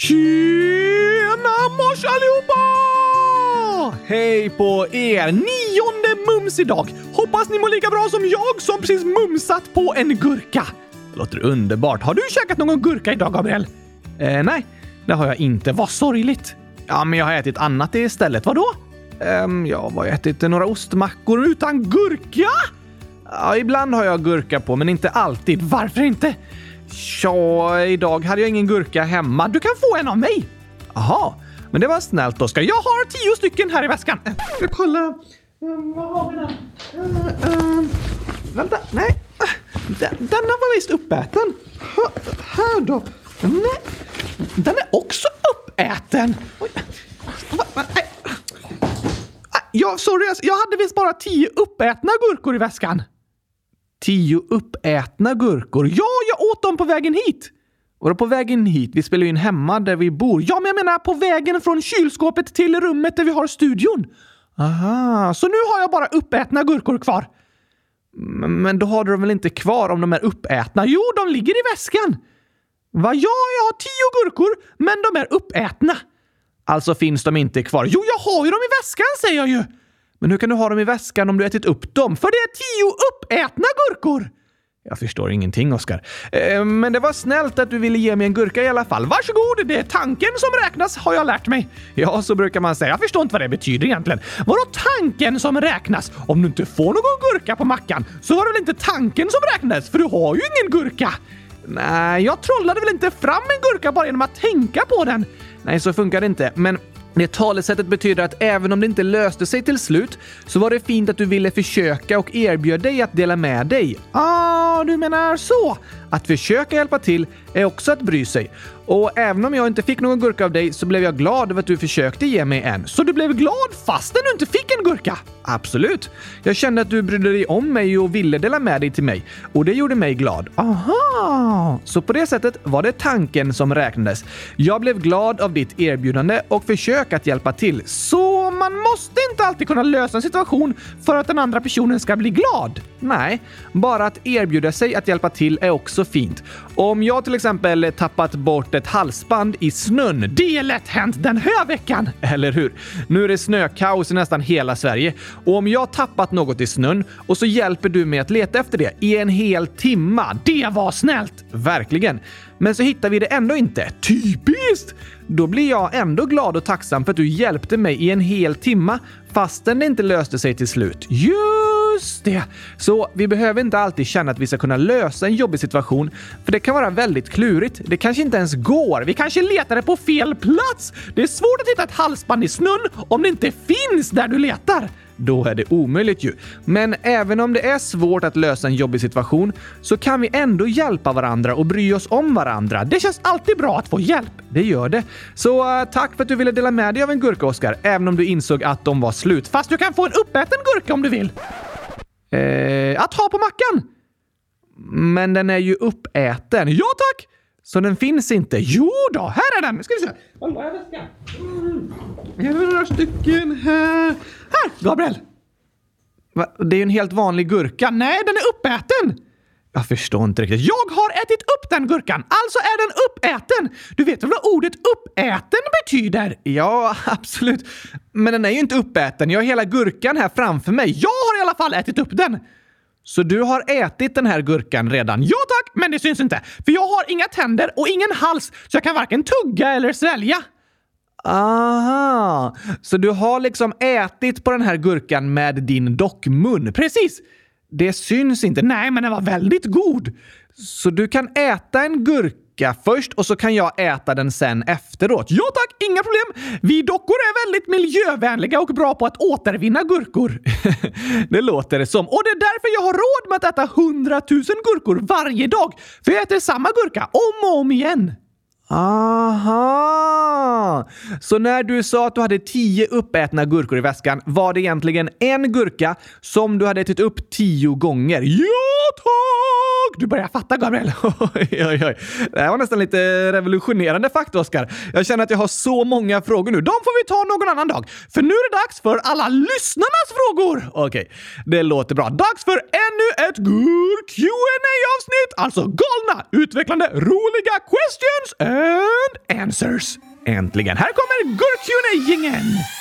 Tjena mors allihopa! Hej på er! Nionde mums idag! Hoppas ni mår lika bra som jag som precis mumsat på en gurka. Låter underbart. Har du käkat någon gurka idag, Gabriel? Eh, nej, det har jag inte. Vad sorgligt. Ja, men jag har ätit annat istället. Vadå? Um, jag har ätit några ostmackor utan gurka. Ja, ibland har jag gurka på, men inte alltid. Varför inte? Tja, idag hade jag ingen gurka hemma. Du kan få en av mig. Jaha, men det var snällt, Oskar. Jag har tio stycken här i väskan. Jag ska kolla. Um, vad har vi där? Uh, vänta, nej. Den, denna var visst uppäten. Ha, här då. Nej, den är också uppäten. Oj. Va, va, nej. Ah, ja, sorry, jag hade visst bara tio uppätna gurkor i väskan. Tio uppätna gurkor? Ja, åt dem på vägen hit! Vadå på vägen hit? Vi spelar ju in hemma där vi bor. Ja, men jag menar på vägen från kylskåpet till rummet där vi har studion. Aha, så nu har jag bara uppätna gurkor kvar. Men då har du dem väl inte kvar om de är uppätna? Jo, de ligger i väskan. Va? Ja, jag har tio gurkor, men de är uppätna. Alltså finns de inte kvar. Jo, jag har ju dem i väskan säger jag ju! Men hur kan du ha dem i väskan om du ätit upp dem? För det är tio uppätna gurkor! Jag förstår ingenting, Oskar. Eh, men det var snällt att du ville ge mig en gurka i alla fall. Varsågod, det är tanken som räknas har jag lärt mig. Ja, så brukar man säga. Jag förstår inte vad det betyder egentligen. Vadå tanken som räknas? Om du inte får någon gurka på mackan så var det väl inte tanken som räknades? För du har ju ingen gurka. Nej, jag trollade väl inte fram en gurka bara genom att tänka på den? Nej, så funkar det inte. Men det talesättet betyder att även om det inte löste sig till slut så var det fint att du ville försöka och erbjöd dig att dela med dig. Ah, du menar så? Att försöka hjälpa till är också att bry sig. Och även om jag inte fick någon gurka av dig så blev jag glad över att du försökte ge mig en. Så du blev glad fastän du inte fick en gurka? Absolut. Jag kände att du brydde dig om mig och ville dela med dig till mig. Och det gjorde mig glad. Aha! Så på det sättet var det tanken som räknades. Jag blev glad av ditt erbjudande och försök att hjälpa till. Så man måste inte alltid kunna lösa en situation för att den andra personen ska bli glad? Nej, bara att erbjuda sig att hjälpa till är också fint. Om jag till exempel tappat bort ett halsband i snön, det är lätt hänt den här veckan! Eller hur? Nu är det snökaos i nästan hela Sverige och om jag tappat något i snön och så hjälper du mig att leta efter det i en hel timma. Det var snällt! Verkligen. Men så hittar vi det ändå inte. Typiskt! Då blir jag ändå glad och tacksam för att du hjälpte mig i en hel timma fastän det inte löste sig till slut. Just det! Så vi behöver inte alltid känna att vi ska kunna lösa en jobbig situation, för det kan vara väldigt klurigt. Det kanske inte ens går. Vi kanske letade på fel plats. Det är svårt att hitta ett halsband i snön om det inte finns där du letar då är det omöjligt ju. Men även om det är svårt att lösa en jobbig situation så kan vi ändå hjälpa varandra och bry oss om varandra. Det känns alltid bra att få hjälp. Det gör det. Så uh, tack för att du ville dela med dig av en gurka, Oskar, även om du insåg att de var slut. Fast du kan få en uppäten gurka om du vill. Eh, att ha på mackan! Men den är ju uppäten. Ja, tack! Så den finns inte? Jo då, här är den! Ska vi se. Väskan? Mm. Jag har några stycken här. Här, Gabriel! Va? Det är ju en helt vanlig gurka. Nej, den är uppäten! Jag förstår inte riktigt. Jag har ätit upp den gurkan, alltså är den uppäten! Du vet väl vad ordet uppäten betyder? Ja, absolut. Men den är ju inte uppäten. Jag har hela gurkan här framför mig. Jag har i alla fall ätit upp den. Så du har ätit den här gurkan redan? Ja tack, men det syns inte. För jag har inga tänder och ingen hals, så jag kan varken tugga eller svälja. Aha, så du har liksom ätit på den här gurkan med din dockmun? Precis! Det syns inte. Nej, men den var väldigt god. Så du kan äta en gurka först och så kan jag äta den sen efteråt. Ja tack, inga problem! Vi dockor är väldigt miljövänliga och bra på att återvinna gurkor. det låter det som. Och det är därför jag har råd med att äta hundratusen gurkor varje dag. För jag äter samma gurka om och om igen. Aha! Så när du sa att du hade tio uppätna gurkor i väskan var det egentligen en gurka som du hade ätit upp tio gånger? Ja, tack! Du börjar fatta, Gabriel. oj, oj, oj. Det här var nästan lite revolutionerande fakta, Oskar. Jag känner att jag har så många frågor nu. De får vi ta någon annan dag. För nu är det dags för alla lyssnarnas frågor! Okej, okay. det låter bra. Dags för ännu ett gurk qa avsnitt Alltså galna, utvecklande, roliga questions and answers. Äntligen! Här kommer gur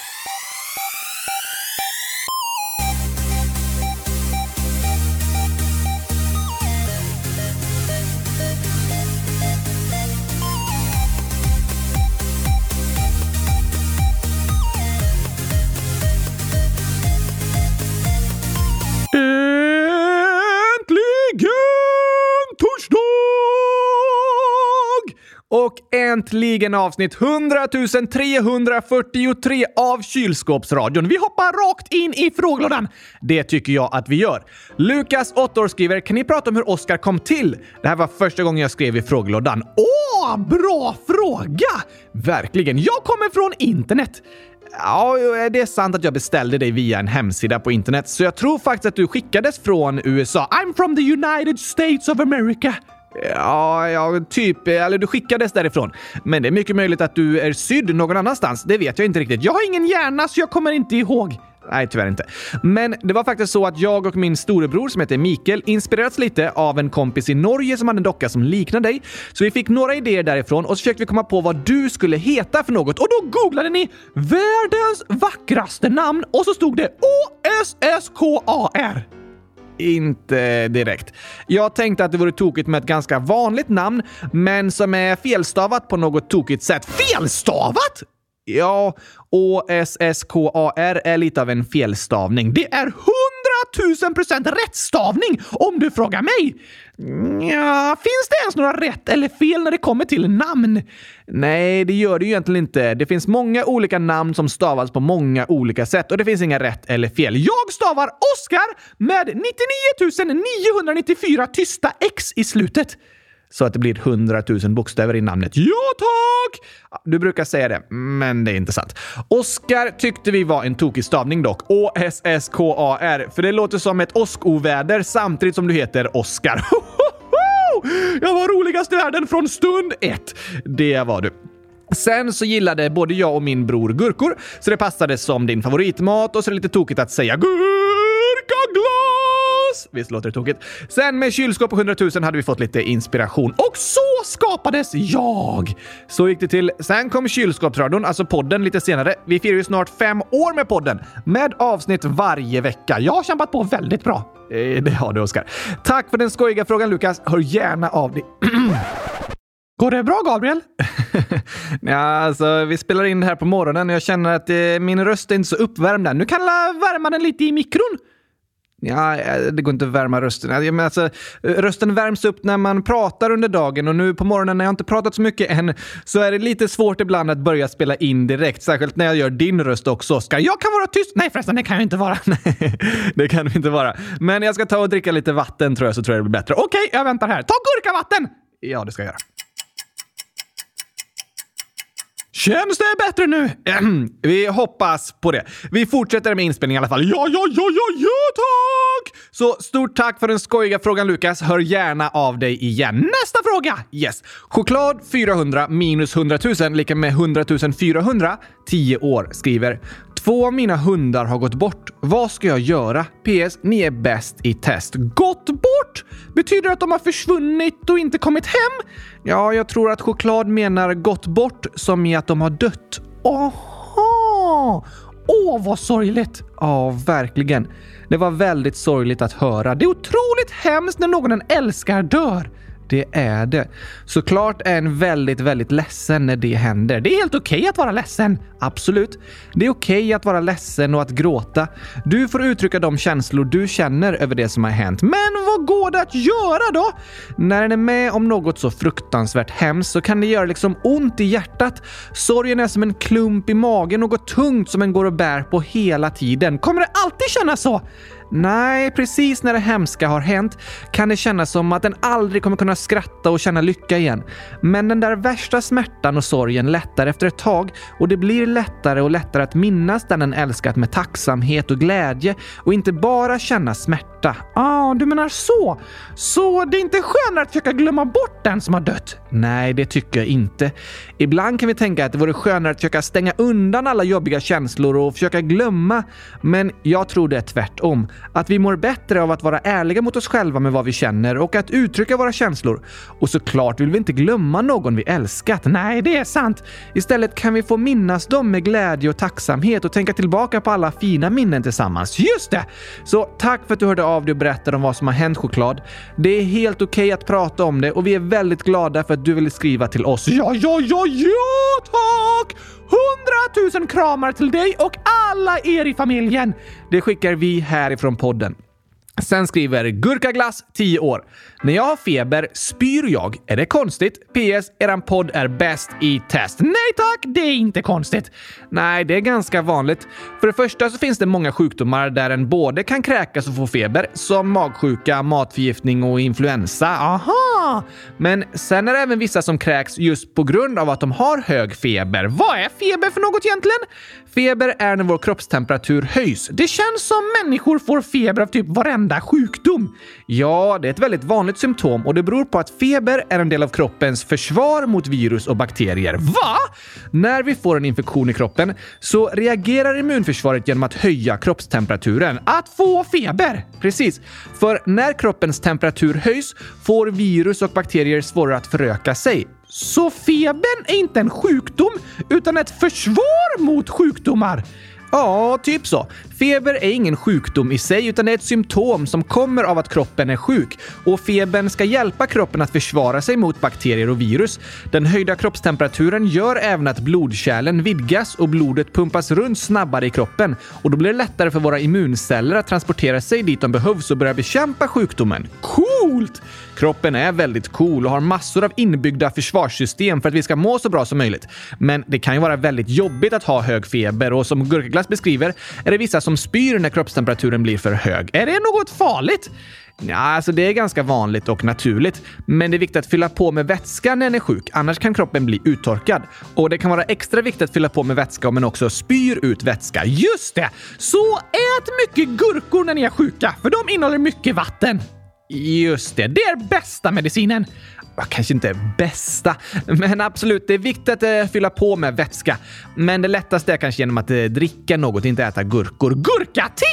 Och äntligen avsnitt 100 343 av Kylskåpsradion. Vi hoppar rakt in i frågelådan. Det tycker jag att vi gör. Lukas, 8 år, skriver “Kan ni prata om hur Oscar kom till?” Det här var första gången jag skrev i frågelådan. Åh, bra fråga! Verkligen. Jag kommer från internet. Ja, det är sant att jag beställde dig via en hemsida på internet, så jag tror faktiskt att du skickades från USA. I'm from the United States of America. Ja, ja, typ. Eller du skickades därifrån. Men det är mycket möjligt att du är sydd någon annanstans. Det vet jag inte riktigt. Jag har ingen hjärna så jag kommer inte ihåg. Nej, tyvärr inte. Men det var faktiskt så att jag och min storebror som heter Mikael inspirerats lite av en kompis i Norge som hade en docka som liknade dig. Så vi fick några idéer därifrån och så försökte vi komma på vad du skulle heta för något och då googlade ni världens vackraste namn och så stod det O-S-S-K-A-R. Inte direkt. Jag tänkte att det vore tokigt med ett ganska vanligt namn, men som är felstavat på något tokigt sätt. Felstavat? Ja, O-S-S-K-A-R är lite av en felstavning. Det är hundratusen procent rättstavning om du frågar mig! Ja, finns det ens några rätt eller fel när det kommer till namn? Nej, det gör det ju egentligen inte. Det finns många olika namn som stavas på många olika sätt och det finns inga rätt eller fel. Jag stavar Oscar med 99 994 tysta X i slutet så att det blir 100 000 bokstäver i namnet. Ja, tack! Du brukar säga det, men det är inte sant. Oskar tyckte vi var en tokig stavning dock. O-S-S-K-A-R, för det låter som ett åskoväder samtidigt som du heter Oskar. Jag var roligast i världen från stund ett. Det var du. Sen så gillade både jag och min bror gurkor, så det passade som din favoritmat och så är det lite tokigt att säga gurkaglas Visst låter det tokigt? Sen med kylskåp och 100 000 hade vi fått lite inspiration och så skapades jag! Så gick det till. Sen kom kylskåpsradion, alltså podden, lite senare. Vi firar ju snart fem år med podden med avsnitt varje vecka. Jag har kämpat på väldigt bra. Eh, det har du, Oskar. Tack för den skojiga frågan, Lukas. Hör gärna av dig. Går det bra, Gabriel? ja, alltså, vi spelar in det här på morgonen och jag känner att eh, min röst är inte så uppvärmd än. Nu kan jag värma den lite i mikron. Ja, eh, det går inte att värma rösten. Jag menar, alltså, eh, rösten värms upp när man pratar under dagen och nu på morgonen när jag inte pratat så mycket än så är det lite svårt ibland att börja spela in direkt. Särskilt när jag gör din röst också, Oskar. Jag kan vara tyst! Nej förresten, det kan jag inte vara. Nej, det kan du inte vara. Men jag ska ta och dricka lite vatten tror jag, så tror jag det blir bättre. Okej, jag väntar här. Ta gurkavatten! Ja, det ska jag göra. Känns det bättre nu? Vi hoppas på det. Vi fortsätter med inspelningen i alla fall. Ja, ja, ja, ja, ja, tack! Så stort tack för den skojiga frågan Lukas. Hör gärna av dig igen. Nästa fråga! Yes. Choklad 400 minus 100 000 lika med 100 400. 10 år skriver Två av mina hundar har gått bort. Vad ska jag göra? PS. Ni är bäst i test. Gått bort? Betyder det att de har försvunnit och inte kommit hem? Ja, jag tror att choklad menar gått bort som i att de har dött. Aha! Åh, vad sorgligt! Ja, verkligen. Det var väldigt sorgligt att höra. Det är otroligt hemskt när någon en älskar dör. Det är det. Såklart är en väldigt, väldigt ledsen när det händer. Det är helt okej okay att vara ledsen. Absolut. Det är okej okay att vara ledsen och att gråta. Du får uttrycka de känslor du känner över det som har hänt. Men vad går det att göra då? När en är med om något så fruktansvärt hemskt så kan det göra liksom ont i hjärtat. Sorgen är som en klump i magen, något tungt som en går och bär på hela tiden. Kommer det alltid kännas så? Nej, precis när det hemska har hänt kan det kännas som att den aldrig kommer kunna skratta och känna lycka igen. Men den där värsta smärtan och sorgen lättar efter ett tag och det blir lättare och lättare att minnas den den älskat med tacksamhet och glädje och inte bara känna smärta. Ah, du menar så? Så det är inte skönare att försöka glömma bort den som har dött? Nej, det tycker jag inte. Ibland kan vi tänka att det vore skönare att försöka stänga undan alla jobbiga känslor och försöka glömma. Men jag tror det är tvärtom. Att vi mår bättre av att vara ärliga mot oss själva med vad vi känner och att uttrycka våra känslor. Och såklart vill vi inte glömma någon vi älskat. Nej, det är sant. Istället kan vi få minnas dem med glädje och tacksamhet och tänka tillbaka på alla fina minnen tillsammans. Just det! Så tack för att du hörde av dig och berättade om vad som har hänt choklad. Det är helt okej okay att prata om det och vi är väldigt glada för att du ville skriva till oss. Ja, ja, ja, ja tack! Hundratusen kramar till dig och alla er i familjen! Det skickar vi härifrån podden. Sen skriver Gurkaglass, 10 år. När jag har feber spyr jag. Är det konstigt? PS. Eran podd är bäst i test. Nej tack, det är inte konstigt. Nej, det är ganska vanligt. För det första så finns det många sjukdomar där en både kan kräkas och få feber, som magsjuka, matförgiftning och influensa. Aha! Men sen är det även vissa som kräks just på grund av att de har hög feber. Vad är feber för något egentligen? Feber är när vår kroppstemperatur höjs. Det känns som människor får feber av typ varenda sjukdom. Ja, det är ett väldigt vanligt symptom och det beror på att feber är en del av kroppens försvar mot virus och bakterier. Va? När vi får en infektion i kroppen så reagerar immunförsvaret genom att höja kroppstemperaturen. Att få feber! Precis. För när kroppens temperatur höjs får virus och bakterier svårare att föröka sig. Så febern är inte en sjukdom, utan ett försvar mot sjukdomar. Ja, typ så. Feber är ingen sjukdom i sig, utan det är ett symptom som kommer av att kroppen är sjuk. Och febern ska hjälpa kroppen att försvara sig mot bakterier och virus. Den höjda kroppstemperaturen gör även att blodkärlen vidgas och blodet pumpas runt snabbare i kroppen. Och då blir det lättare för våra immunceller att transportera sig dit de behövs och börja bekämpa sjukdomen. Coolt! Kroppen är väldigt cool och har massor av inbyggda försvarssystem för att vi ska må så bra som möjligt. Men det kan ju vara väldigt jobbigt att ha hög feber och som Gurkaglass beskriver är det vissa som spyr när kroppstemperaturen blir för hög. Är det något farligt? Ja, alltså det är ganska vanligt och naturligt. Men det är viktigt att fylla på med vätska när en är sjuk, annars kan kroppen bli uttorkad. Och det kan vara extra viktigt att fylla på med vätska om man också spyr ut vätska. Just det! Så ät mycket gurkor när ni är sjuka, för de innehåller mycket vatten. Just det, det är bästa medicinen. Kanske inte bästa, men absolut, det är viktigt att eh, fylla på med vätska. Men det lättaste är kanske genom att eh, dricka något, inte äta gurkor. Gurkate!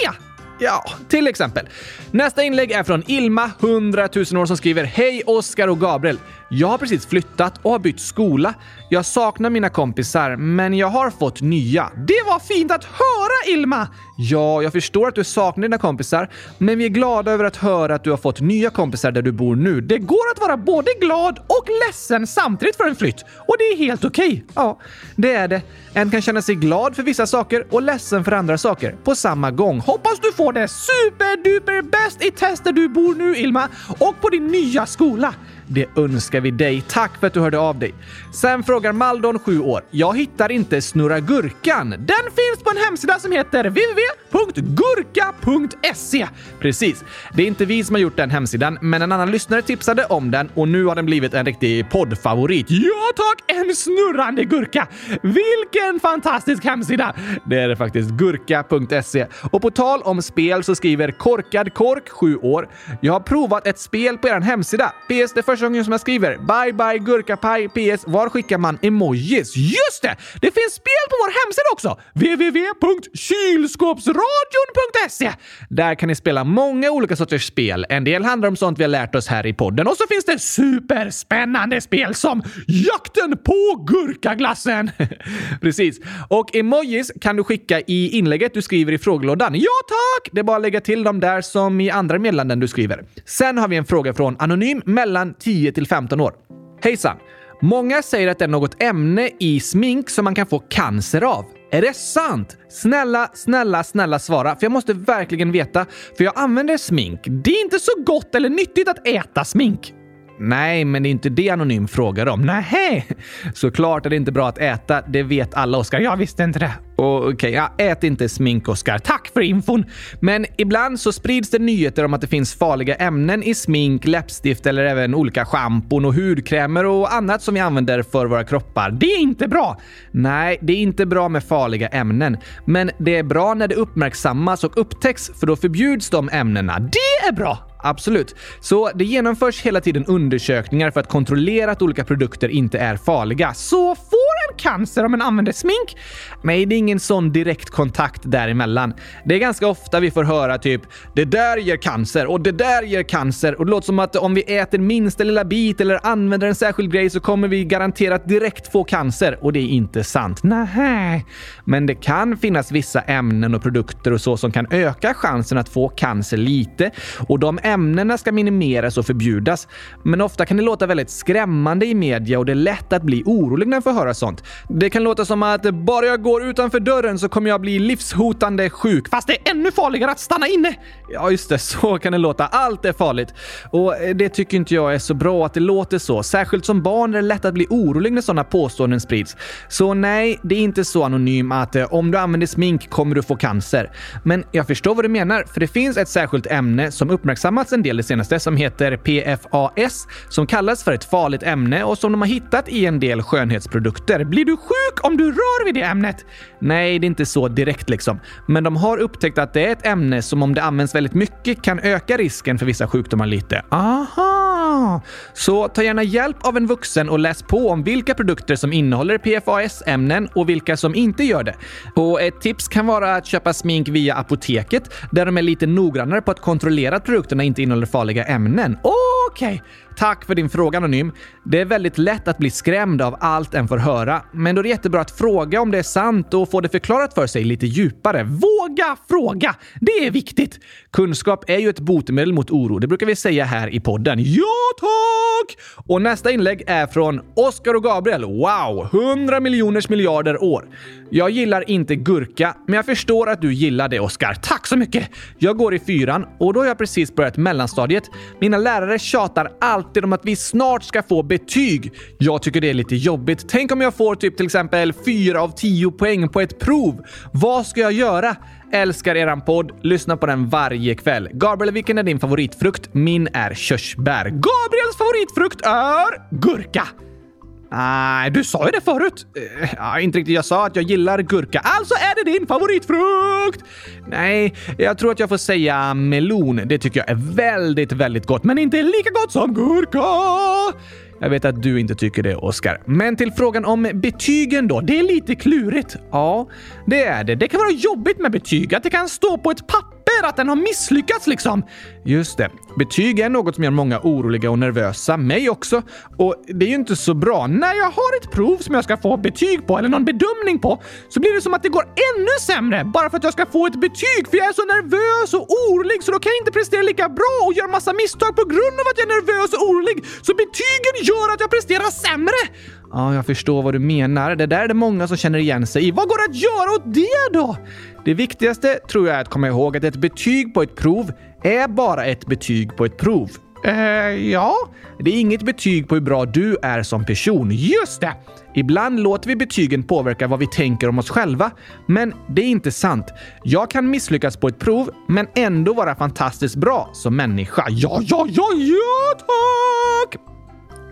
Ja, till exempel. Nästa inlägg är från Ilma, 100 000 år, som skriver Hej Oskar och Gabriel! Jag har precis flyttat och har bytt skola. Jag saknar mina kompisar, men jag har fått nya. Det var fint att höra Ilma! Ja, jag förstår att du saknar dina kompisar, men vi är glada över att höra att du har fått nya kompisar där du bor nu. Det går att vara både glad och ledsen samtidigt för en flytt och det är helt okej. Okay. Ja, det är det. En kan känna sig glad för vissa saker och ledsen för andra saker på samma gång. Hoppas du får det superduper bäst i test där du bor nu, Ilma, och på din nya skola. Det önskar vi dig. Tack för att du hörde av dig. Sen frågar Maldon, 7 år. Jag hittar inte Snurra Gurkan. Den finns på en hemsida som heter www.gurka.se. Precis. Det är inte vi som har gjort den hemsidan, men en annan lyssnare tipsade om den och nu har den blivit en riktig poddfavorit. Ja tack! En snurrande gurka! Vilken fantastisk hemsida! Det är det faktiskt. Gurka.se. Och på tal om spel så skriver Korkad Kork, 7 år. Jag har provat ett spel på er hemsida. PS. Det första gången som jag skriver “Bye bye gurkapaj” PS. Var skickar man emojis? Just det! Det finns spel på vår hemsida också! www.kylskåpsradion.se Där kan ni spela många olika sorters spel. En del handlar om sånt vi har lärt oss här i podden och så finns det superspännande spel som Jakten på gurkaglassen! Precis. Och emojis kan du skicka i inlägget du skriver i frågelådan. Ja tack! Det är bara att lägga till dem där som i andra meddelanden du skriver. Sen har vi en fråga från Anonym mellan 10 till 15 år. Hejsan! Många säger att det är något ämne i smink som man kan få cancer av. Är det sant? Snälla, snälla, snälla svara, för jag måste verkligen veta, för jag använder smink. Det är inte så gott eller nyttigt att äta smink. Nej, men det är inte det Anonym frågar om. Nej, såklart är det inte bra att äta. Det vet alla, Oskar. Jag visste inte det. Okej, okay, ja, ät inte smink, Oskar. Tack för infon! Men ibland så sprids det nyheter om att det finns farliga ämnen i smink, läppstift eller även olika schampon och hudkrämer och annat som vi använder för våra kroppar. Det är inte bra! Nej, det är inte bra med farliga ämnen. Men det är bra när det uppmärksammas och upptäcks, för då förbjuds de ämnena. Det är bra! Absolut. Så det genomförs hela tiden undersökningar för att kontrollera att olika produkter inte är farliga. Så en cancer om man använder smink? Nej, det är ingen sån direkt kontakt däremellan. Det är ganska ofta vi får höra typ “det där ger cancer” och “det där ger cancer” och det låter som att om vi äter minsta lilla bit eller använder en särskild grej så kommer vi garanterat direkt få cancer. Och det är inte sant. Nähä, men det kan finnas vissa ämnen och produkter och så som kan öka chansen att få cancer lite och de ämnena ska minimeras och förbjudas. Men ofta kan det låta väldigt skrämmande i media och det är lätt att bli orolig när man får höra sånt. Det kan låta som att bara jag går utanför dörren så kommer jag bli livshotande sjuk. Fast det är ännu farligare att stanna inne! Ja, just det. Så kan det låta. Allt är farligt. Och eh, det tycker inte jag är så bra att det låter så. Särskilt som barn är det lätt att bli orolig när sådana påståenden sprids. Så nej, det är inte så anonym att eh, om du använder smink kommer du få cancer. Men jag förstår vad du menar, för det finns ett särskilt ämne som uppmärksammats en del det senaste som heter PFAS som kallas för ett farligt ämne och som de har hittat i en del skönhetsprodukter. Blir du sjuk om du rör vid det ämnet? Nej, det är inte så direkt liksom. Men de har upptäckt att det är ett ämne som om det används väldigt mycket kan öka risken för vissa sjukdomar lite. Aha! Så ta gärna hjälp av en vuxen och läs på om vilka produkter som innehåller PFAS-ämnen och vilka som inte gör det. Och ett tips kan vara att köpa smink via apoteket där de är lite noggrannare på att kontrollera att produkterna inte innehåller farliga ämnen. Okej! Okay. Tack för din fråga Anonym. Det är väldigt lätt att bli skrämd av allt en får höra, men då är det jättebra att fråga om det är sant och få det förklarat för sig lite djupare. Våga fråga! Det är viktigt! Kunskap är ju ett botemedel mot oro. Det brukar vi säga här i podden. Ja, tack! Och nästa inlägg är från Oskar och Gabriel. Wow! 100 miljoners miljarder år. Jag gillar inte gurka, men jag förstår att du gillar det, Oskar. Tack så mycket! Jag går i fyran och då har jag precis börjat mellanstadiet. Mina lärare tjatar alltid om att vi snart ska få betyg. Jag tycker det är lite jobbigt. Tänk om jag får får typ till exempel 4 av 10 poäng på ett prov. Vad ska jag göra? Älskar eran podd. Lyssna på den varje kväll. Gabriel, vilken är din favoritfrukt? Min är körsbär. Gabriels favoritfrukt är gurka. Nej, du sa ju det förut. Uh, ja, inte riktigt. Jag sa att jag gillar gurka. Alltså är det din favoritfrukt! Nej, jag tror att jag får säga melon. Det tycker jag är väldigt, väldigt gott, men inte lika gott som gurka. Jag vet att du inte tycker det, Oskar. Men till frågan om betygen då. Det är lite klurigt. Ja, det är det. Det kan vara jobbigt med betyg. Att det kan stå på ett papper att den har misslyckats liksom. Just det. Betyg är något som gör många oroliga och nervösa. Mig också. Och det är ju inte så bra. När jag har ett prov som jag ska få betyg på eller någon bedömning på så blir det som att det går ännu sämre bara för att jag ska få ett betyg för jag är så nervös och orolig så då kan jag inte prestera lika bra och göra massa misstag på grund av att jag är nervös och orolig. Så betygen gör att jag presterar sämre. Ja, jag förstår vad du menar. Det där är det många som känner igen sig i. Vad går det att göra åt det då? Det viktigaste tror jag är att komma ihåg att ett betyg på ett prov är bara ett betyg på ett prov. Eh, ja. Det är inget betyg på hur bra du är som person. Just det! Ibland låter vi betygen påverka vad vi tänker om oss själva. Men det är inte sant. Jag kan misslyckas på ett prov, men ändå vara fantastiskt bra som människa. Ja, ja, ja, ja, tack!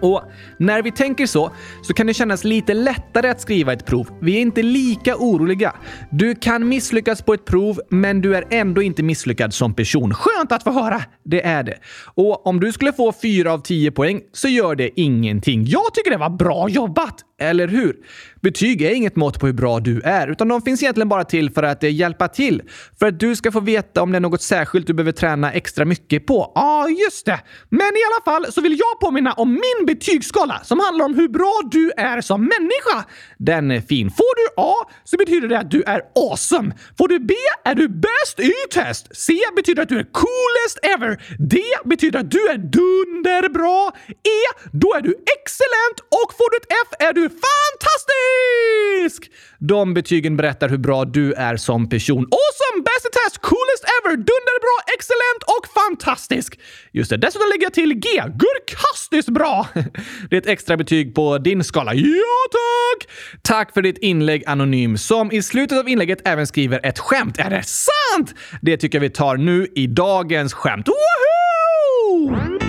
Och när vi tänker så, så kan det kännas lite lättare att skriva ett prov. Vi är inte lika oroliga. Du kan misslyckas på ett prov, men du är ändå inte misslyckad som person. Skönt att få höra! Det är det. Och om du skulle få 4 av 10 poäng så gör det ingenting. Jag tycker det var bra jobbat! Eller hur? Betyg är inget mått på hur bra du är, utan de finns egentligen bara till för att eh, hjälpa till. För att du ska få veta om det är något särskilt du behöver träna extra mycket på. Ja, ah, just det. Men i alla fall så vill jag påminna om min betygsskala som handlar om hur bra du är som människa. Den är fin. Får du A så betyder det att du är awesome. Får du B är du bäst i test. C betyder att du är coolest ever. D betyder att du är dunderbra. E, då är du excellent. Och får du ett F är du fantastisk! De betygen berättar hur bra du är som person. Awesome! Bäst i test! Coolest ever! Dunderbra, excellent och fantastisk! Just det, dessutom lägger jag till G. Gurkastiskt bra! Det är ett extra betyg på din skala. Ja, tack! Tack för ditt inlägg Anonym, som i slutet av inlägget även skriver ett skämt. Är det sant? Det tycker jag vi tar nu i dagens skämt. Woohoo!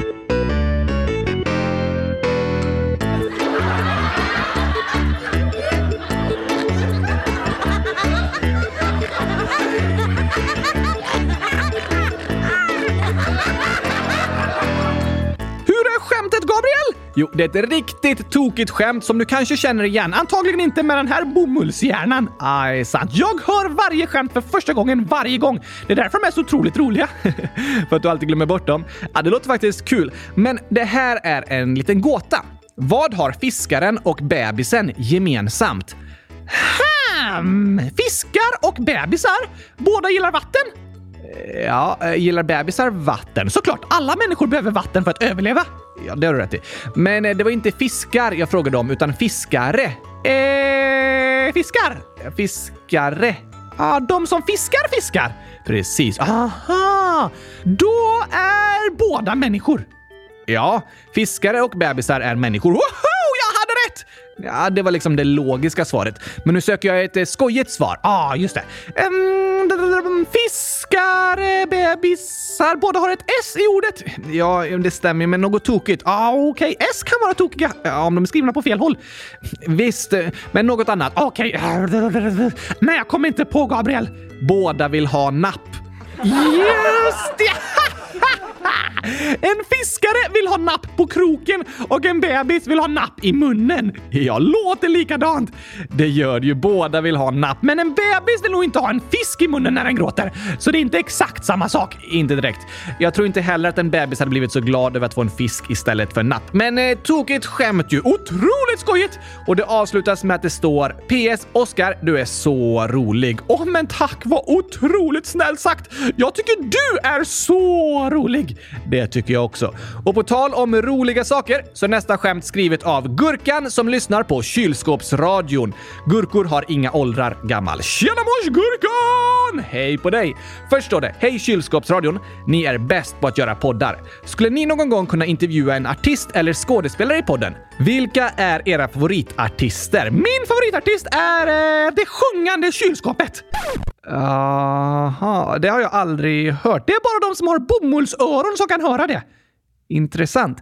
Gabriel? Jo, det är ett riktigt tokigt skämt som du kanske känner igen. Antagligen inte med den här bomullshjärnan. Aj, sant. Jag hör varje skämt för första gången varje gång. Det är därför de är så otroligt roliga. för att du alltid glömmer bort dem. Ja, det låter faktiskt kul. Men det här är en liten gåta. Vad har fiskaren och bebisen gemensamt? Hmm, fiskar och bebisar? Båda gillar vatten? Eh, ja, eh, gillar bebisar vatten? Såklart, alla människor behöver vatten för att överleva. Ja, det har du rätt i. Men eh, det var inte fiskar jag frågade om, utan fiskare. Eh, fiskar? Fiskare. Ja, de som fiskar fiskar. Precis. Aha! Då är båda människor. Ja, fiskare och bebisar är människor. Woho! Jag hade rätt! Ja, det var liksom det logiska svaret. Men nu söker jag ett eh, skojigt svar. Ja, ah, just det. Um, fiskare, bebisar, båda har ett S i ordet. Ja, det stämmer, men något tokigt. Ja, ah, okej. Okay. S kan vara tokiga ja, om de är skrivna på fel håll. Visst, eh, men något annat. Okej. Okay. Nej, jag kommer inte på, Gabriel. Båda vill ha napp. Just det! En fiskare vill ha napp på kroken och en bebis vill ha napp i munnen. Jag låter likadant. Det gör ju. Båda vill ha napp, men en bebis vill nog inte ha en fisk i munnen när den gråter. Så det är inte exakt samma sak. Inte direkt. Jag tror inte heller att en bebis hade blivit så glad över att få en fisk istället för napp. Men eh, tokigt skämt ju. Otroligt skojigt! Och det avslutas med att det står PS Oskar, du är så rolig. Åh, oh, men tack! Vad otroligt snällt sagt! Jag tycker du är så rolig! Det tycker jag också. Och på tal om roliga saker så är nästa skämt skrivet av Gurkan som lyssnar på kylskåpsradion. Gurkor har inga åldrar gammal. Tjena mors Gurkan! Hej på dig! Först står det Hej kylskåpsradion! Ni är bäst på att göra poddar. Skulle ni någon gång kunna intervjua en artist eller skådespelare i podden? Vilka är era favoritartister? Min favoritartist är eh, det sjungande kylskåpet. Aha, det har jag aldrig hört. Det är bara de som har bomullsöron som kan höra det. Intressant.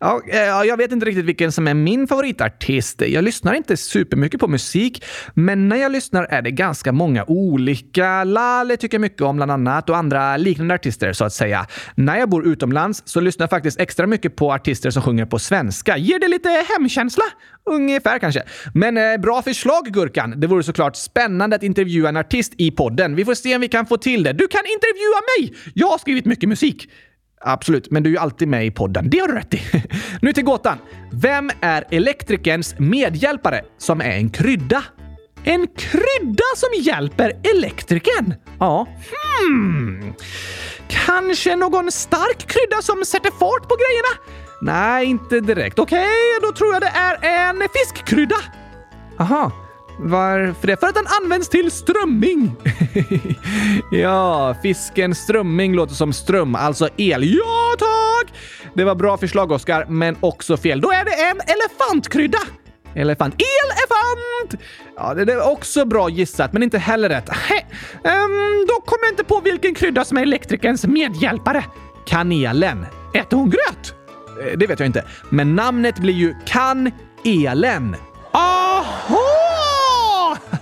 Eh, ja, jag vet inte riktigt vilken som är min favoritartist. Jag lyssnar inte supermycket på musik, men när jag lyssnar är det ganska många olika. Lale tycker jag mycket om bland annat och andra liknande artister så att säga. När jag bor utomlands så lyssnar jag faktiskt extra mycket på artister som sjunger på svenska. Ger det lite hemkänsla? Ungefär kanske. Men eh, bra förslag Gurkan! Det vore såklart spännande att intervjua en artist i podden. Vi får se om vi kan få till det. Du kan intervjua mig! Jag har skrivit mycket musik. Absolut, men du är ju alltid med i podden. Det har du rätt i. nu till gåtan. Vem är elektrikerns medhjälpare som är en krydda? En krydda som hjälper elektrikern? Ja. Hmm. Kanske någon stark krydda som sätter fart på grejerna? Nej, inte direkt. Okej, okay, då tror jag det är en fiskkrydda. Aha. Varför det? För att den används till strömming. ja, fisken strömming låter som ström, alltså el. Ja, tack! Det var bra förslag, Oskar, men också fel. Då är det en elefantkrydda. Elefant. Elefant! Ja, det är också bra gissat, men inte heller rätt. Um, då kommer jag inte på vilken krydda som är elektrikerns medhjälpare. Kanelen. Äter hon gröt? Eh, det vet jag inte, men namnet blir ju Kan-Elen. Aha!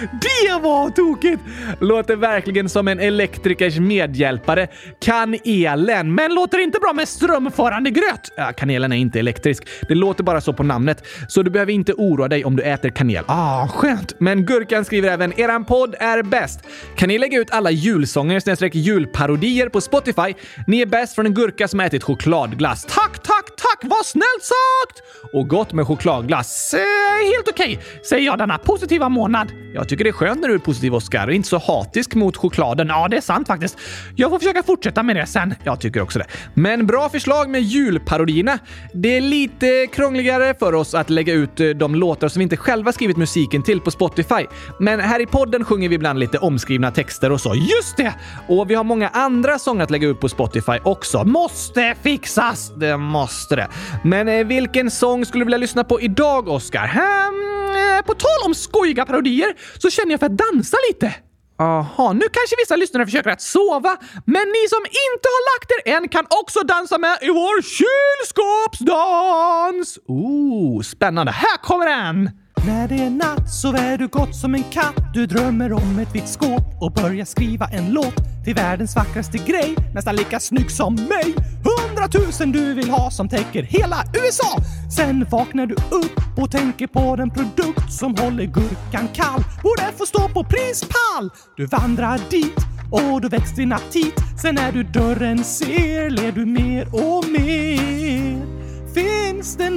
Det var tokigt! Låter verkligen som en elektrikers medhjälpare. Kan elen, men låter inte bra med strömförande gröt. Ja, kanelen är inte elektrisk. Det låter bara så på namnet, så du behöver inte oroa dig om du äter kanel. Ah, skönt! Men Gurkan skriver även “Eran podd är bäst. Kan ni lägga ut alla julsånger snedstreck julparodier på Spotify? Ni är bäst från en gurka som ätit chokladglass. Tack, tack, tack! Vad snällt sagt! Och gott med chokladglass. Eh, helt okej, okay, säger jag denna positiva månad. Jag tycker det är skönt när du är positiv, Oskar. Och Inte så hatisk mot chokladen. Ja, det är sant faktiskt. Jag får försöka fortsätta med det sen. Jag tycker också det. Men bra förslag med julparodierna. Det är lite krångligare för oss att lägga ut eh, de låtar som vi inte själva skrivit musiken till på Spotify. Men här i podden sjunger vi ibland lite omskrivna texter och så. Just det! Och vi har många andra sånger att lägga ut på Spotify också. Måste fixas! Det måste det. Men eh, vilken sång skulle du vilja lyssna på idag, Oskar? Hmm, eh, på tal om skojiga parodier så känner jag för att dansa lite. Jaha, nu kanske vissa lyssnare försöker att sova, men ni som inte har lagt er än kan också dansa med i vår kylskåpsdans! Ooh, spännande. Här kommer den! När det är natt sover du gott som en katt. Du drömmer om ett vitt skåp och börjar skriva en låt till världens vackraste grej. Nästan lika snygg som mig. Hundratusen du vill ha som täcker hela USA. Sen vaknar du upp och tänker på den produkt som håller gurkan kall. Borde få stå på prispall. Du vandrar dit och då väcks din aptit. Sen när du dörren ser ler du mer och mer. Finns det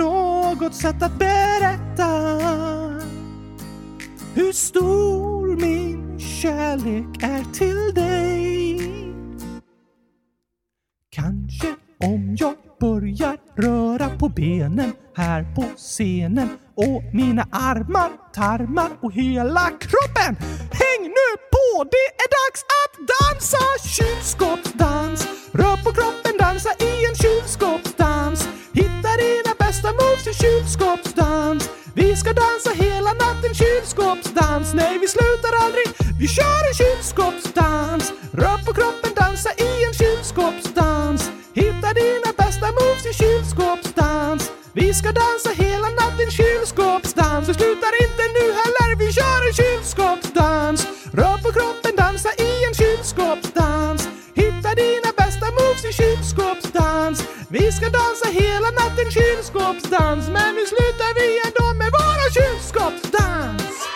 något sätt att berätta hur stor min kärlek är till dig? Kanske om jag börjar röra på benen här på scenen och mina armar, tarmar och hela kroppen. Häng nu på! Det är dags att dansa kylskåpsdans. Rör på kroppen, dansa i en kylskåpsdans. Hitta kylskåpsdans. Vi ska dansa hela natten kylskåpsdans. Nej, vi slutar aldrig. Vi kör en kylskåpsdans. Rör på kroppen, dansa i en kylskåpsdans. Hitta dina bästa moves i kylskåpsdans. Vi ska dansa hela natten kylskåpsdans. Kylskåpsdans. Men nu slutar vi ändå med våra kylskåpsdans.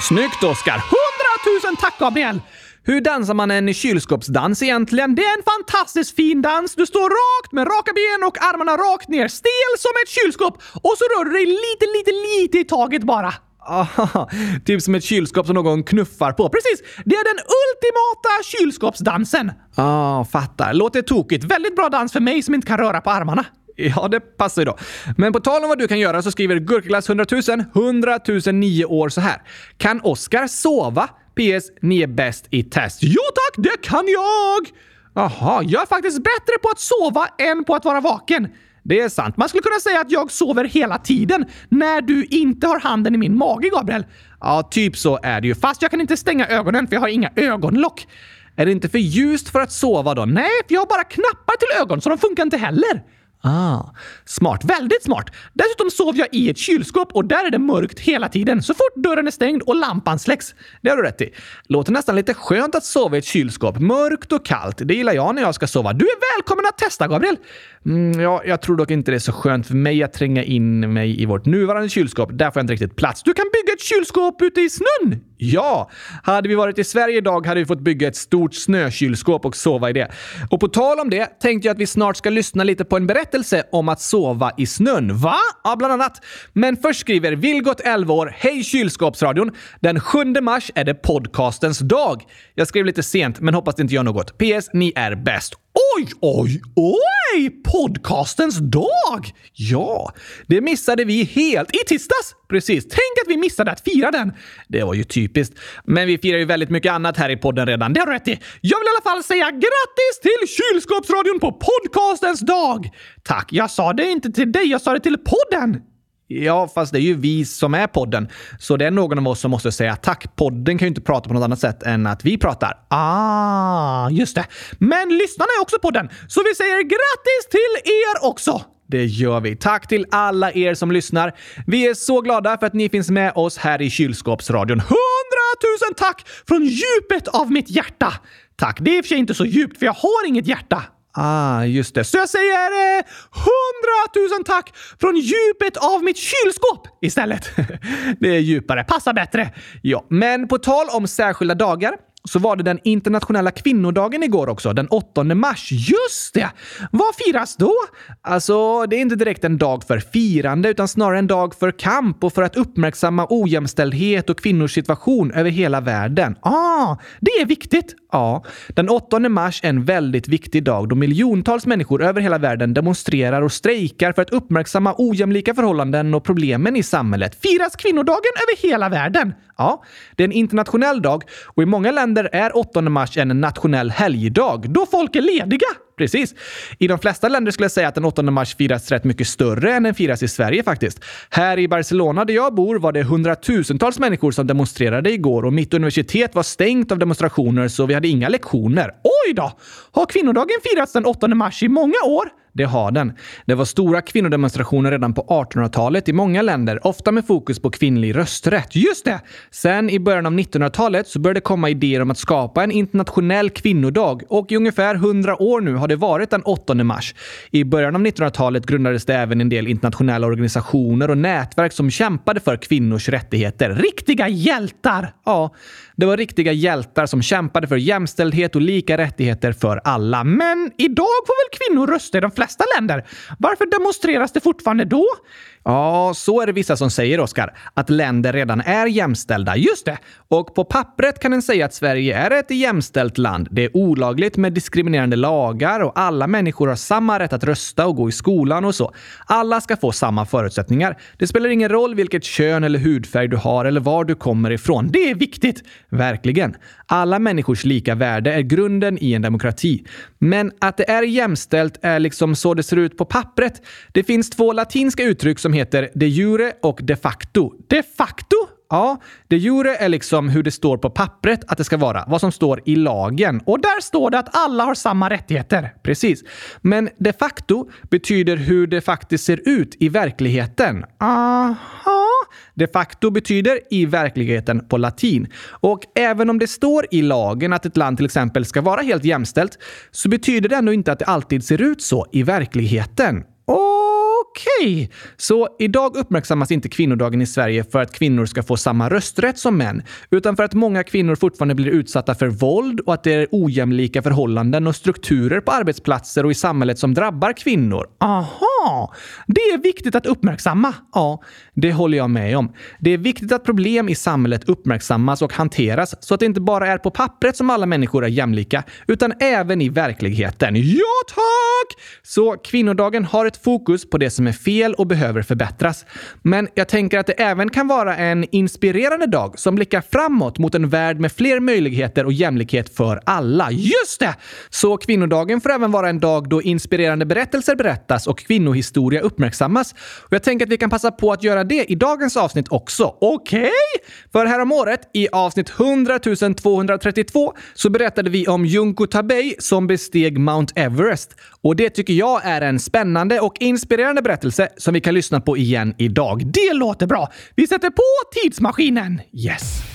Snyggt, Oskar! Hundratusen tack, Gabriel! Hur dansar man en kylskåpsdans egentligen? Det är en fantastiskt fin dans. Du står rakt med raka ben och armarna rakt ner, stel som ett kylskåp. Och så rör du dig lite, lite, lite i taget bara. Aha, typ som ett kylskåp som någon knuffar på. Precis! Det är den ultimata kylskåpsdansen. Ah, fattar. Låter tokigt. Väldigt bra dans för mig som inte kan röra på armarna. Ja, det passar ju då. Men på tal om vad du kan göra så skriver Gurkaglass 100 000 100 9 år så här. Kan Oskar sova? PS. Ni är bäst i test. Jo tack, det kan jag! Jaha, jag är faktiskt bättre på att sova än på att vara vaken. Det är sant. Man skulle kunna säga att jag sover hela tiden när du inte har handen i min mage, Gabriel. Ja, typ så är det ju. Fast jag kan inte stänga ögonen för jag har inga ögonlock. Är det inte för ljust för att sova då? Nej, för jag har bara knappar till ögon så de funkar inte heller. Ah, smart. Väldigt smart. Dessutom sover jag i ett kylskåp och där är det mörkt hela tiden så fort dörren är stängd och lampan släcks. Det har du rätt i. Låter nästan lite skönt att sova i ett kylskåp. Mörkt och kallt. Det gillar jag när jag ska sova. Du är välkommen att testa, Gabriel! Mm, ja, jag tror dock inte det är så skönt för mig att tränga in mig i vårt nuvarande kylskåp. Där får jag inte riktigt plats. Du kan bygga ett kylskåp ute i snön! Ja! Hade vi varit i Sverige idag hade vi fått bygga ett stort snökylskåp och sova i det. Och på tal om det tänkte jag att vi snart ska lyssna lite på en berättelse om att sova i snön. Va? Ja, bland annat. Men först skriver Vilgot, 11 år, Hej kylskåpsradion! Den 7 mars är det podcastens dag. Jag skrev lite sent, men hoppas det inte gör något. PS. Ni är bäst. Oj, oj, oj! Podcastens dag! Ja, det missade vi helt i tisdags. Precis. Tänk att vi missade att fira den. Det var ju typiskt. Men vi firar ju väldigt mycket annat här i podden redan. Det har du rätt i. Jag vill i alla fall säga grattis till Kylskåpsradion på podcastens dag! Tack. Jag sa det inte till dig, jag sa det till podden. Ja, fast det är ju vi som är podden. Så det är någon av oss som måste säga tack. Podden kan ju inte prata på något annat sätt än att vi pratar. Ah, just det. Men lyssnarna är också podden, så vi säger grattis till er också! Det gör vi. Tack till alla er som lyssnar. Vi är så glada för att ni finns med oss här i Kylskåpsradion. Hundratusen tack från djupet av mitt hjärta! Tack. Det är i och för sig inte så djupt, för jag har inget hjärta. Ah, just det. Så jag säger eh, hundratusen tack från djupet av mitt kylskåp istället. det är djupare, passar bättre. Ja, men på tal om särskilda dagar så var det den internationella kvinnodagen igår också, den 8 mars. Just det! Vad firas då? Alltså, det är inte direkt en dag för firande, utan snarare en dag för kamp och för att uppmärksamma ojämställdhet och kvinnors situation över hela världen. Ah, det är viktigt! Ja, den 8 mars är en väldigt viktig dag då miljontals människor över hela världen demonstrerar och strejkar för att uppmärksamma ojämlika förhållanden och problemen i samhället. Firas kvinnodagen över hela världen? Ja, det är en internationell dag och i många länder är 8 mars en nationell helgdag då folk är lediga. Precis. I de flesta länder skulle jag säga att den 8 mars firas rätt mycket större än den firas i Sverige faktiskt. Här i Barcelona där jag bor var det hundratusentals människor som demonstrerade igår och mitt universitet var stängt av demonstrationer så vi hade inga lektioner. Oj då! Har kvinnodagen firats den 8 mars i många år? Det har den. Det var stora kvinnodemonstrationer redan på 1800-talet i många länder, ofta med fokus på kvinnlig rösträtt. Just det! Sen i början av 1900-talet så började det komma idéer om att skapa en internationell kvinnodag och i ungefär 100 år nu har det varit den 8 mars. I början av 1900-talet grundades det även en del internationella organisationer och nätverk som kämpade för kvinnors rättigheter. Riktiga hjältar! Ja, det var riktiga hjältar som kämpade för jämställdhet och lika rättigheter för alla. Men idag får väl kvinnor rösta i de flesta länder? Varför demonstreras det fortfarande då? Ja, så är det vissa som säger, Oskar. Att länder redan är jämställda. Just det! Och på pappret kan en säga att Sverige är ett jämställt land. Det är olagligt med diskriminerande lagar och alla människor har samma rätt att rösta och gå i skolan och så. Alla ska få samma förutsättningar. Det spelar ingen roll vilket kön eller hudfärg du har eller var du kommer ifrån. Det är viktigt! Verkligen. Alla människors lika värde är grunden i en demokrati. Men att det är jämställt är liksom så det ser ut på pappret. Det finns två latinska uttryck som heter de jure och de facto. De facto? Ja, de jure är liksom hur det står på pappret att det ska vara, vad som står i lagen. Och där står det att alla har samma rättigheter. Precis. Men de facto betyder hur det faktiskt ser ut i verkligheten. Aha. De facto betyder i verkligheten på latin. Och även om det står i lagen att ett land till exempel ska vara helt jämställt så betyder det ändå inte att det alltid ser ut så i verkligheten. Okej, okay. så idag uppmärksammas inte kvinnodagen i Sverige för att kvinnor ska få samma rösträtt som män, utan för att många kvinnor fortfarande blir utsatta för våld och att det är ojämlika förhållanden och strukturer på arbetsplatser och i samhället som drabbar kvinnor. Aha! Det är viktigt att uppmärksamma. Ja, det håller jag med om. Det är viktigt att problem i samhället uppmärksammas och hanteras så att det inte bara är på pappret som alla människor är jämlika, utan även i verkligheten. Ja, tack! Så kvinnodagen har ett fokus på det som är fel och behöver förbättras. Men jag tänker att det även kan vara en inspirerande dag som blickar framåt mot en värld med fler möjligheter och jämlikhet för alla. Just det! Så kvinnodagen får även vara en dag då inspirerande berättelser berättas och kvinnor historia uppmärksammas. Och jag tänker att vi kan passa på att göra det i dagens avsnitt också. Okej? Okay? För häromåret, i avsnitt 100 232, så berättade vi om Junko Tabei som besteg Mount Everest. Och det tycker jag är en spännande och inspirerande berättelse som vi kan lyssna på igen idag. Det låter bra! Vi sätter på tidsmaskinen! Yes!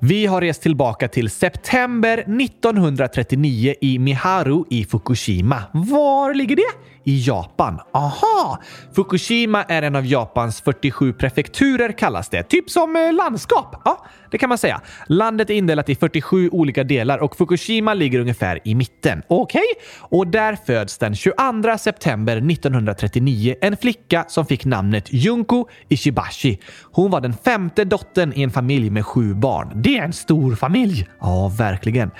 Vi har rest tillbaka till september 1939 i Miharu i Fukushima. Var ligger det? I Japan. Aha! Fukushima är en av Japans 47 prefekturer kallas det. Typ som eh, landskap. Ja, det kan man säga. Landet är indelat i 47 olika delar och Fukushima ligger ungefär i mitten. Okej? Okay? Och där föds den 22 september 1939 en flicka som fick namnet Junko Ishibashi. Hon var den femte dottern i en familj med sju barn. Det är en stor familj! Ja, verkligen.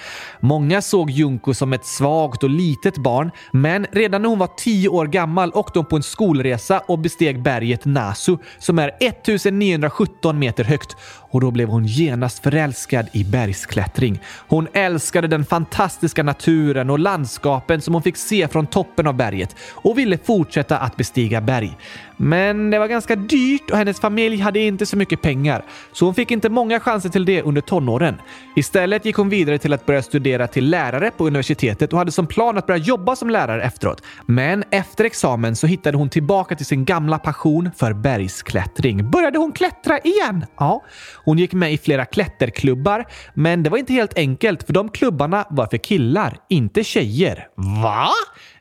Många såg Junko som ett svagt och litet barn, men redan när hon var tio år gammal åkte hon på en skolresa och besteg berget Nasu som är 1917 meter högt och då blev hon genast förälskad i bergsklättring. Hon älskade den fantastiska naturen och landskapen som hon fick se från toppen av berget och ville fortsätta att bestiga berg. Men det var ganska dyrt och hennes familj hade inte så mycket pengar, så hon fick inte många chanser till det under tonåren. Istället gick hon vidare till att börja studera till lärare på universitetet och hade som plan att börja jobba som lärare efteråt. Men efter examen så hittade hon tillbaka till sin gamla passion för bergsklättring. Började hon klättra igen? Ja. Hon gick med i flera klätterklubbar, men det var inte helt enkelt för de klubbarna var för killar, inte tjejer. Va?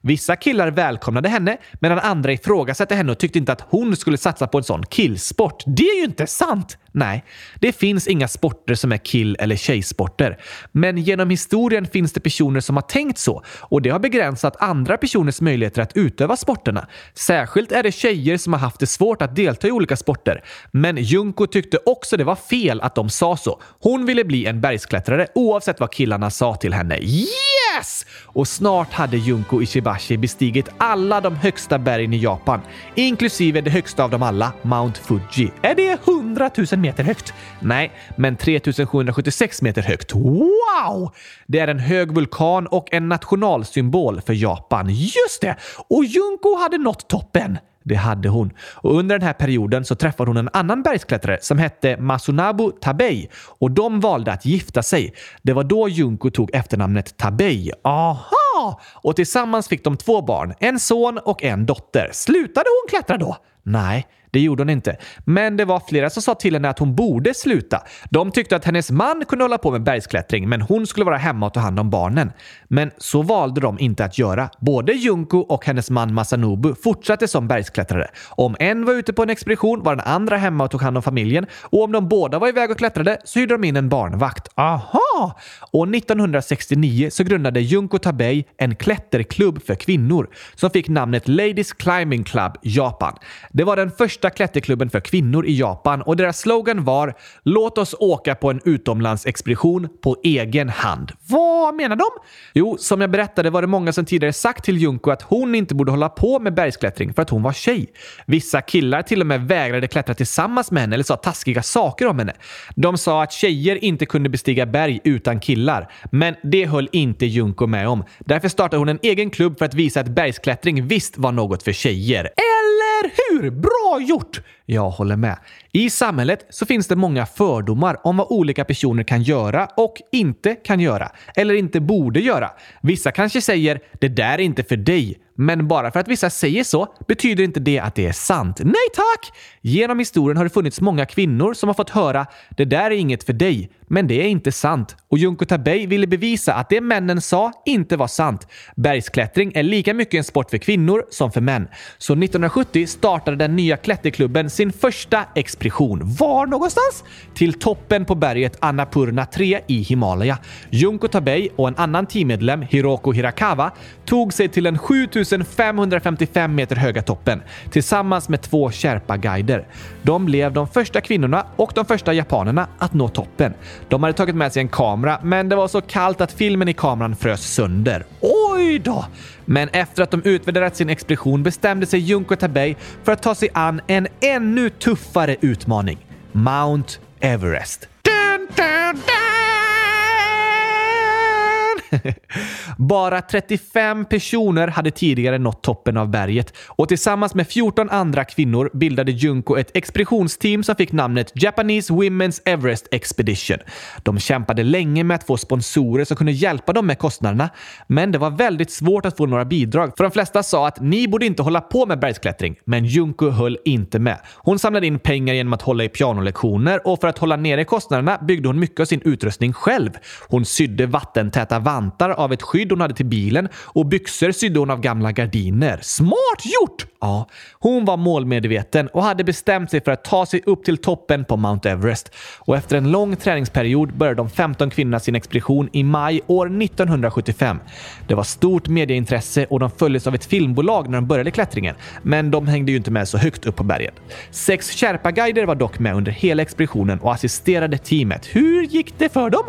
Vissa killar välkomnade henne medan andra ifrågasatte henne och tyckte inte att hon skulle satsa på en sån killsport. Det är ju inte sant! Nej, det finns inga sporter som är kill eller tjejsporter. Men genom historien finns det personer som har tänkt så och det har begränsat andra personers möjligheter att utöva sporterna. Särskilt är det tjejer som har haft det svårt att delta i olika sporter. Men Junko tyckte också det var fel att de sa så. Hon ville bli en bergsklättrare oavsett vad killarna sa till henne. Yes! Och snart hade Junko Ishibashi bestigit alla de högsta bergen i Japan, inklusive det högsta av dem alla, Mount Fuji. Är det 100 000 meter högt? Nej, men 3776 meter högt. Wow! Det är en hög vulkan och en nationalsymbol för Japan. Just det! Och Junko hade nått toppen. Det hade hon. Och under den här perioden så träffade hon en annan bergsklättrare som hette Masunabu Tabei och de valde att gifta sig. Det var då Junko tog efternamnet Tabei. Aha! Och tillsammans fick de två barn, en son och en dotter. Slutade hon klättra då? Nej, det gjorde hon inte. Men det var flera som sa till henne att hon borde sluta. De tyckte att hennes man kunde hålla på med bergsklättring, men hon skulle vara hemma och ta hand om barnen. Men så valde de inte att göra. Både Junko och hennes man Masanobu fortsatte som bergsklättrare. Om en var ute på en expedition var den andra hemma och tog hand om familjen och om de båda var iväg och klättrade så hyrde de in en barnvakt. Aha! Och 1969 så grundade Junko Tabei en klätterklubb för kvinnor som fick namnet Ladies Climbing Club Japan. Det var den första klätterklubben för kvinnor i Japan och deras slogan var “Låt oss åka på en utomlandsexpedition på egen hand”. Vad menar de? Jo, som jag berättade var det många som tidigare sagt till Junko att hon inte borde hålla på med bergsklättring för att hon var tjej. Vissa killar till och med vägrade klättra tillsammans med henne eller sa taskiga saker om henne. De sa att tjejer inte kunde bestiga berg utan killar, men det höll inte Junko med om. Därför startade hon en egen klubb för att visa att bergsklättring visst var något för tjejer. Eller eller hur? Bra gjort! Jag håller med. I samhället så finns det många fördomar om vad olika personer kan göra och inte kan göra. Eller inte borde göra. Vissa kanske säger “det där är inte för dig” Men bara för att vissa säger så betyder inte det att det är sant. Nej tack! Genom historien har det funnits många kvinnor som har fått höra “det där är inget för dig” men det är inte sant. Och Junko Tabei ville bevisa att det männen sa inte var sant. Bergsklättring är lika mycket en sport för kvinnor som för män. Så 1970 startade den nya klätterklubben sin första expedition. Var någonstans? Till toppen på berget Annapurna 3 i Himalaya. Junko Tabei och en annan teammedlem, Hiroko Hirakawa, tog sig till en 7000 2555 meter höga toppen tillsammans med två Sherpa-guider. De blev de första kvinnorna och de första japanerna att nå toppen. De hade tagit med sig en kamera, men det var så kallt att filmen i kameran frös sönder. Oj då! Men efter att de utvärderat sin expedition bestämde sig Junko Tabei för att ta sig an en ännu tuffare utmaning. Mount Everest. Dun, dun, dun! Bara 35 personer hade tidigare nått toppen av berget och tillsammans med 14 andra kvinnor bildade Junko ett expeditionsteam som fick namnet Japanese Women's Everest Expedition. De kämpade länge med att få sponsorer som kunde hjälpa dem med kostnaderna, men det var väldigt svårt att få några bidrag för de flesta sa att ni borde inte hålla på med bergsklättring, men Junko höll inte med. Hon samlade in pengar genom att hålla i pianolektioner och för att hålla nere kostnaderna byggde hon mycket av sin utrustning själv. Hon sydde vattentäta vantar av ett skydd hon hade till bilen och byxor sydde hon av gamla gardiner. Smart gjort! Ja, hon var målmedveten och hade bestämt sig för att ta sig upp till toppen på Mount Everest. Och efter en lång träningsperiod började de 15 kvinnorna sin expedition i maj år 1975. Det var stort medieintresse och de följdes av ett filmbolag när de började klättringen, men de hängde ju inte med så högt upp på berget. Sex Sherpa-guider var dock med under hela expeditionen och assisterade teamet. Hur gick det för dem?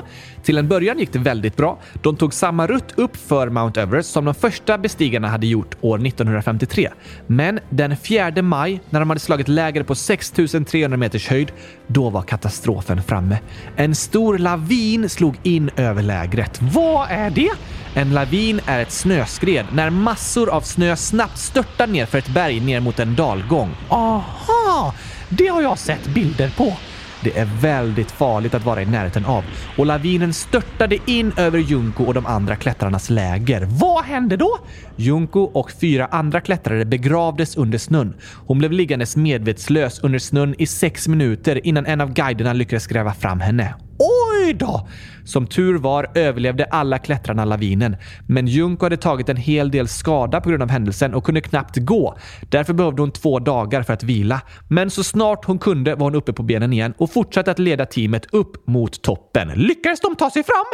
Till en början gick det väldigt bra. De tog samma rutt upp för Mount Everest som de första bestigarna hade gjort år 1953. Men den 4 maj, när de hade slagit läger på 6300 meters höjd, då var katastrofen framme. En stor lavin slog in över lägret. Vad är det? En lavin är ett snöskred när massor av snö snabbt störtar ner för ett berg ner mot en dalgång. Aha! Det har jag sett bilder på det är väldigt farligt att vara i närheten av och lavinen störtade in över Junko och de andra klättrarnas läger. Vad hände då? Junko och fyra andra klättrare begravdes under snön. Hon blev liggandes medvetslös under snön i sex minuter innan en av guiderna lyckades gräva fram henne. Oj då! Som tur var överlevde alla klättrarna lavinen, men Junko hade tagit en hel del skada på grund av händelsen och kunde knappt gå. Därför behövde hon två dagar för att vila. Men så snart hon kunde var hon uppe på benen igen och fortsatte att leda teamet upp mot toppen. Lyckades de ta sig fram?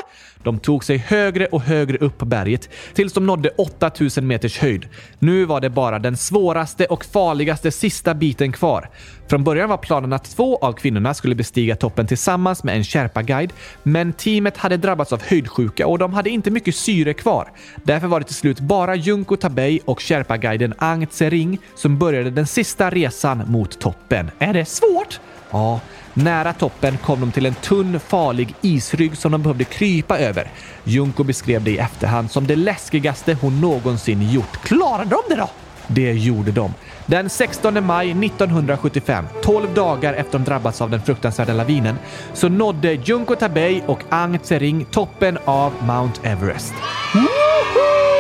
De tog sig högre och högre upp på berget tills de nådde 8000 meters höjd. Nu var det bara den svåraste och farligaste sista biten kvar. Från början var planen att två av kvinnorna skulle bestiga toppen tillsammans med en Sherpa-guide, men teamet hade drabbats av höjdsjuka och de hade inte mycket syre kvar. Därför var det till slut bara Junko Tabei och Sherpa-guiden Ang Tsering som började den sista resan mot toppen. Är det svårt? Ja, nära toppen kom de till en tunn, farlig isrygg som de behövde krypa över. Junko beskrev det i efterhand som det läskigaste hon någonsin gjort. Klarade de det då? Det gjorde de. Den 16 maj 1975, 12 dagar efter de drabbats av den fruktansvärda lavinen, så nådde Junko Tabei och Ang Tsering toppen av Mount Everest. Woohoo!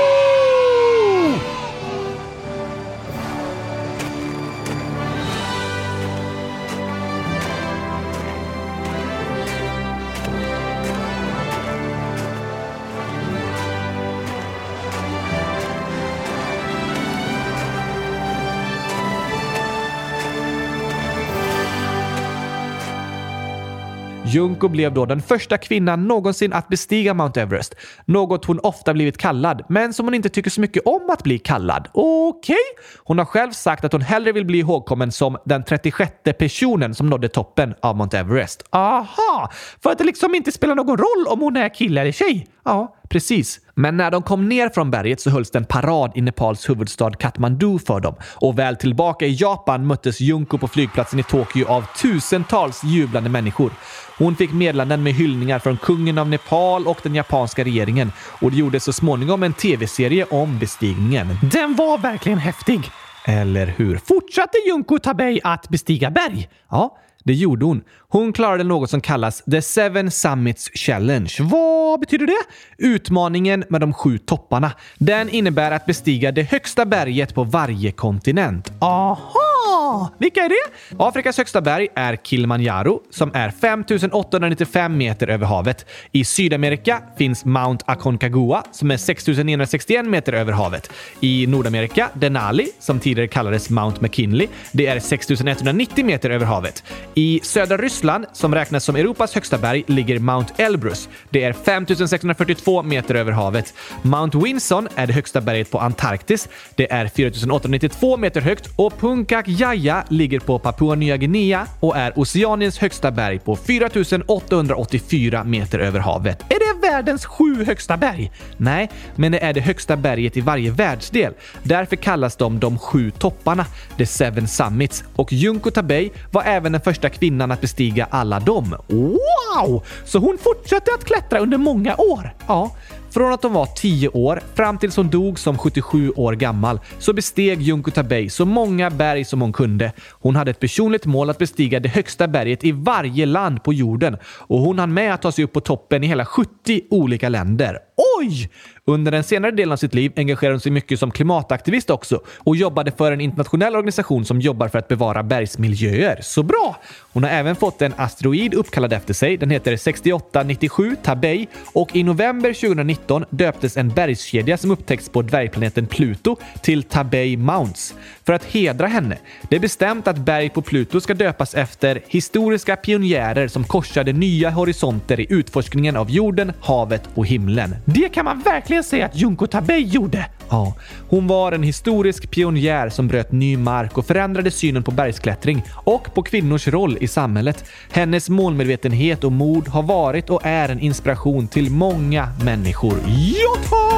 Junko blev då den första kvinnan någonsin att bestiga Mount Everest. Något hon ofta blivit kallad, men som hon inte tycker så mycket om att bli kallad. Okej? Okay. Hon har själv sagt att hon hellre vill bli ihågkommen som den 36 personen som nådde toppen av Mount Everest. Aha! För att det liksom inte spelar någon roll om hon är kille eller tjej? Ja, precis. Men när de kom ner från berget så hölls det en parad i Nepals huvudstad Kathmandu för dem. Och väl tillbaka i Japan möttes Junko på flygplatsen i Tokyo av tusentals jublande människor. Hon fick meddelanden med hyllningar från kungen av Nepal och den japanska regeringen och det gjordes så småningom en tv-serie om bestigningen. Den var verkligen häftig! Eller hur? Fortsatte Junko Tabei att bestiga berg? Ja, det gjorde hon. Hon klarade något som kallas The Seven Summits Challenge. Vad betyder det? Utmaningen med de sju topparna. Den innebär att bestiga det högsta berget på varje kontinent. Aha! Vilka är det? Afrikas högsta berg är Kilimanjaro som är 5895 meter över havet. I Sydamerika finns Mount Aconcagua som är 6961 meter över havet. I Nordamerika Denali som tidigare kallades Mount McKinley. Det är 6190 meter över havet. I södra Ryssland, som räknas som Europas högsta berg, ligger Mount Elbrus. Det är 5642 meter över havet. Mount Winson är det högsta berget på Antarktis. Det är 4892 meter högt och Punkak Jaya ligger på Papua Nya Guinea och är Oceaniens högsta berg på 4884 meter över havet. Är det världens sju högsta berg? Nej, men det är det högsta berget i varje världsdel. Därför kallas de de sju topparna, the seven summits. Och Junko Tabei var även den första kvinnan att bestiga alla dem. Wow! Så hon fortsatte att klättra under många år? Ja, från att hon var 10 år fram tills hon dog som 77 år gammal så besteg Junko Tabei så många berg som hon kunde. Hon hade ett personligt mål att bestiga det högsta berget i varje land på jorden och hon hann med att ta sig upp på toppen i hela 70 olika länder. Oj! Under den senare delen av sitt liv engagerade hon sig mycket som klimataktivist också och jobbade för en internationell organisation som jobbar för att bevara bergsmiljöer. Så bra! Hon har även fått en asteroid uppkallad efter sig. Den heter 6897 Tabei och i november 2019 döptes en bergskedja som upptäckts på dvärgplaneten Pluto till Tabei Mounts för att hedra henne. Det är bestämt att berg på Pluto ska döpas efter historiska pionjärer som korsade nya horisonter i utforskningen av jorden, havet och himlen. Det kan man verkligen säga att Junko Tabei gjorde! Ja, hon var en historisk pionjär som bröt ny mark och förändrade synen på bergsklättring och på kvinnors roll i samhället. Hennes målmedvetenhet och mod har varit och är en inspiration till många människor. Ja,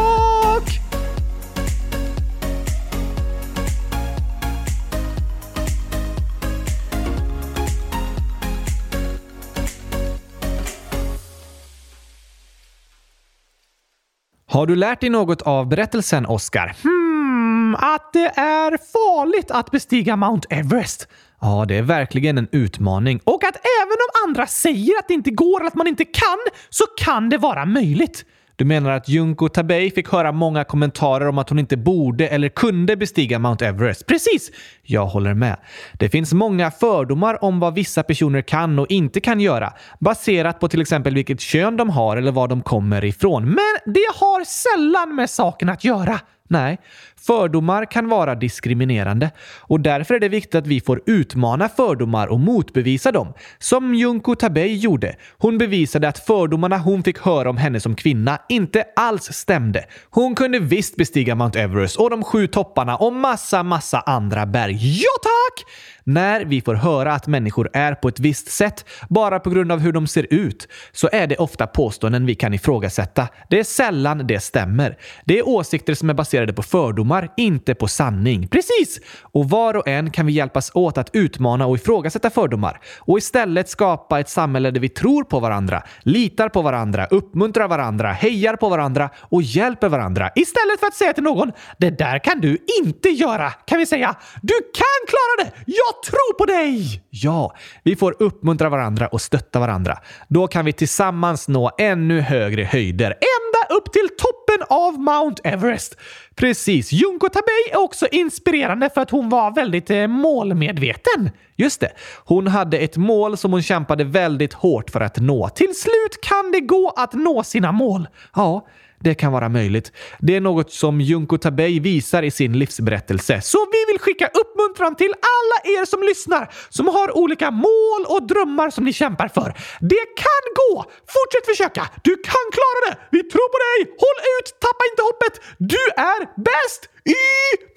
Har du lärt dig något av berättelsen, Oscar? Hmm, att det är farligt att bestiga Mount Everest. Ja, det är verkligen en utmaning. Och att även om andra säger att det inte går eller att man inte kan, så kan det vara möjligt. Du menar att Junko Tabei fick höra många kommentarer om att hon inte borde eller kunde bestiga Mount Everest? Precis! Jag håller med. Det finns många fördomar om vad vissa personer kan och inte kan göra, baserat på till exempel vilket kön de har eller var de kommer ifrån. Men det har sällan med saken att göra. Nej, fördomar kan vara diskriminerande och därför är det viktigt att vi får utmana fördomar och motbevisa dem. Som Junko Tabei gjorde. Hon bevisade att fördomarna hon fick höra om henne som kvinna inte alls stämde. Hon kunde visst bestiga Mount Everest och de sju topparna och massa, massa andra berg. Ja tack! När vi får höra att människor är på ett visst sätt bara på grund av hur de ser ut så är det ofta påståenden vi kan ifrågasätta. Det är sällan det stämmer. Det är åsikter som är baserade på fördomar, inte på sanning. Precis! Och var och en kan vi hjälpas åt att utmana och ifrågasätta fördomar och istället skapa ett samhälle där vi tror på varandra, litar på varandra, uppmuntrar varandra, hejar på varandra och hjälper varandra. Istället för att säga till någon “Det där kan du inte göra” kan vi säga “Du kan klara det! Jag jag tror på dig! Ja, vi får uppmuntra varandra och stötta varandra. Då kan vi tillsammans nå ännu högre höjder. Ända upp till toppen av Mount Everest! Precis. Junko Tabei är också inspirerande för att hon var väldigt eh, målmedveten. Just det. Hon hade ett mål som hon kämpade väldigt hårt för att nå. Till slut kan det gå att nå sina mål. Ja, det kan vara möjligt. Det är något som Junko Tabei visar i sin livsberättelse. Så vi vill skicka uppmuntran till alla er som lyssnar som har olika mål och drömmar som ni kämpar för. Det kan gå! Fortsätt försöka! Du kan klara det! Vi tror på dig! Håll ut! Tappa inte hoppet! Du är bäst i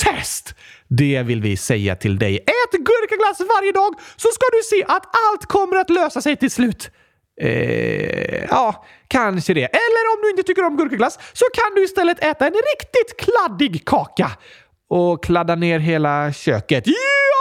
test! Det vill vi säga till dig. Ät gurkaglass varje dag så ska du se att allt kommer att lösa sig till slut. Eh, ja, kanske det. Eller om du inte tycker om gurkaglass så kan du istället äta en riktigt kladdig kaka. Och kladda ner hela köket. Ja,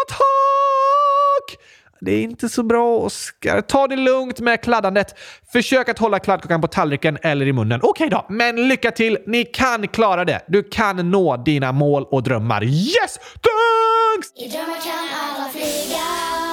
tack! Det är inte så bra, Oskar. Ta det lugnt med kladdandet. Försök att hålla kladdkakan på tallriken eller i munnen. Okej då, men lycka till! Ni kan klara det. Du kan nå dina mål och drömmar. Yes! Thanks! I drömmar kan alla flyga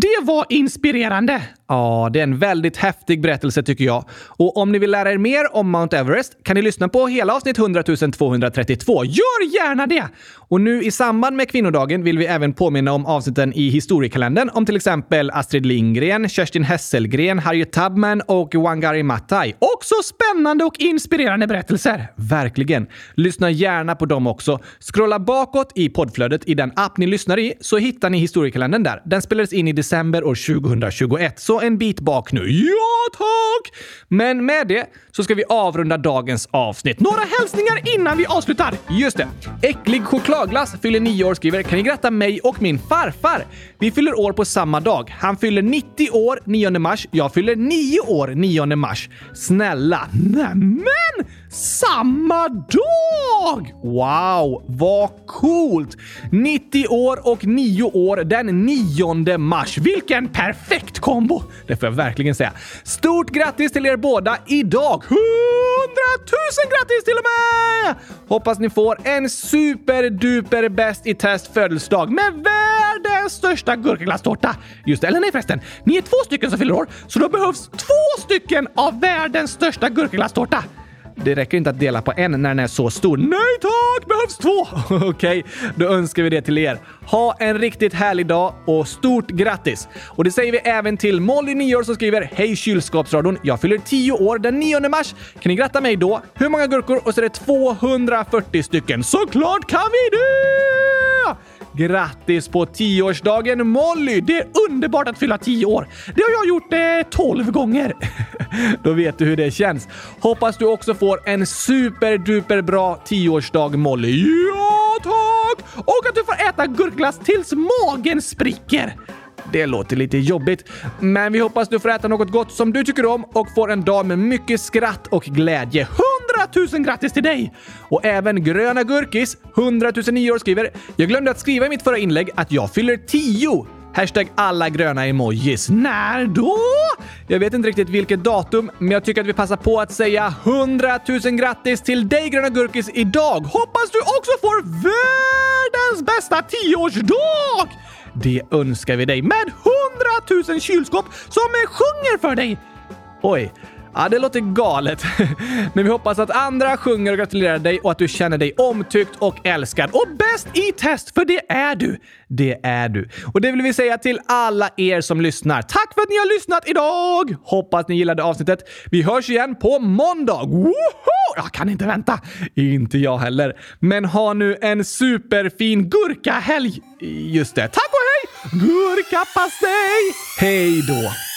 Det var inspirerande! Ja, det är en väldigt häftig berättelse tycker jag. Och om ni vill lära er mer om Mount Everest kan ni lyssna på hela avsnitt 100 232. Gör gärna det! Och nu i samband med kvinnodagen vill vi även påminna om avsnitten i historiekalendern om till exempel Astrid Lindgren, Kerstin Hesselgren, Harriet Tubman och Wangari Maathai. Också spännande och inspirerande berättelser! Verkligen! Lyssna gärna på dem också. Scrolla bakåt i poddflödet i den app ni lyssnar i så hittar ni historiekalendern där. Den spelades in i december år 2021. Så en bit bak nu. Ja, tack! Men med det så ska vi avrunda dagens avsnitt. Några hälsningar innan vi avslutar. Just det. Äcklig chokladglass fyller nio år skriver “Kan ni gratta mig och min farfar? Vi fyller år på samma dag. Han fyller 90 år 9 mars. Jag fyller 9 år 9 mars. Snälla, nämen! Samma dag! Wow, vad coolt! 90 år och 9 år den 9 mars. Vilken perfekt kombo! Det får jag verkligen säga. Stort grattis till er båda idag! 100 000 grattis till och med! Hoppas ni får en superduper bäst i test födelsedag med världens största gurkaglasstårta. Just det, eller nej förresten. Ni är två stycken som fyller år, så då behövs två stycken av världens största gurkaglasstårta. Det räcker inte att dela på en när den är så stor. Nej tack! Behövs två! Okej, då önskar vi det till er. Ha en riktigt härlig dag och stort grattis! Och det säger vi även till Molly, 9 år, som skriver Hej kylskåpsradion! Jag fyller 10 år den 9 mars. Kan ni gratta mig då? Hur många gurkor? Och så är det 240 stycken. Såklart kan vi det! Grattis på tioårsdagen Molly! Det är underbart att fylla tio år. Det har jag gjort eh, tolv gånger. Då vet du hur det känns. Hoppas du också får en superduper bra tioårsdag Molly. Ja, tack! Och att du får äta gurkglass tills magen spricker. Det låter lite jobbigt, men vi hoppas du får äta något gott som du tycker om och får en dag med mycket skratt och glädje. 100 000 grattis till dig! Och även Gröna Gurkis, 100 009 år skriver “Jag glömde att skriva i mitt förra inlägg att jag fyller 10 Hashtag alla gröna emojis. När då? Jag vet inte riktigt vilket datum, men jag tycker att vi passar på att säga 100 000 grattis till dig Gröna Gurkis idag! Hoppas du också får världens bästa tioårsdag! Det önskar vi dig med 100 000 kylskåp som sjunger för dig! Oj, Ja, det låter galet. Men vi hoppas att andra sjunger och gratulerar dig och att du känner dig omtyckt och älskad. Och bäst i test, för det är du! Det är du. Och det vill vi säga till alla er som lyssnar. Tack för att ni har lyssnat idag! Hoppas ni gillade avsnittet. Vi hörs igen på måndag. Woho! Jag kan inte vänta. Inte jag heller. Men ha nu en superfin gurkahelg. Just det. Tack och hej! Gurkapastej! Hej då!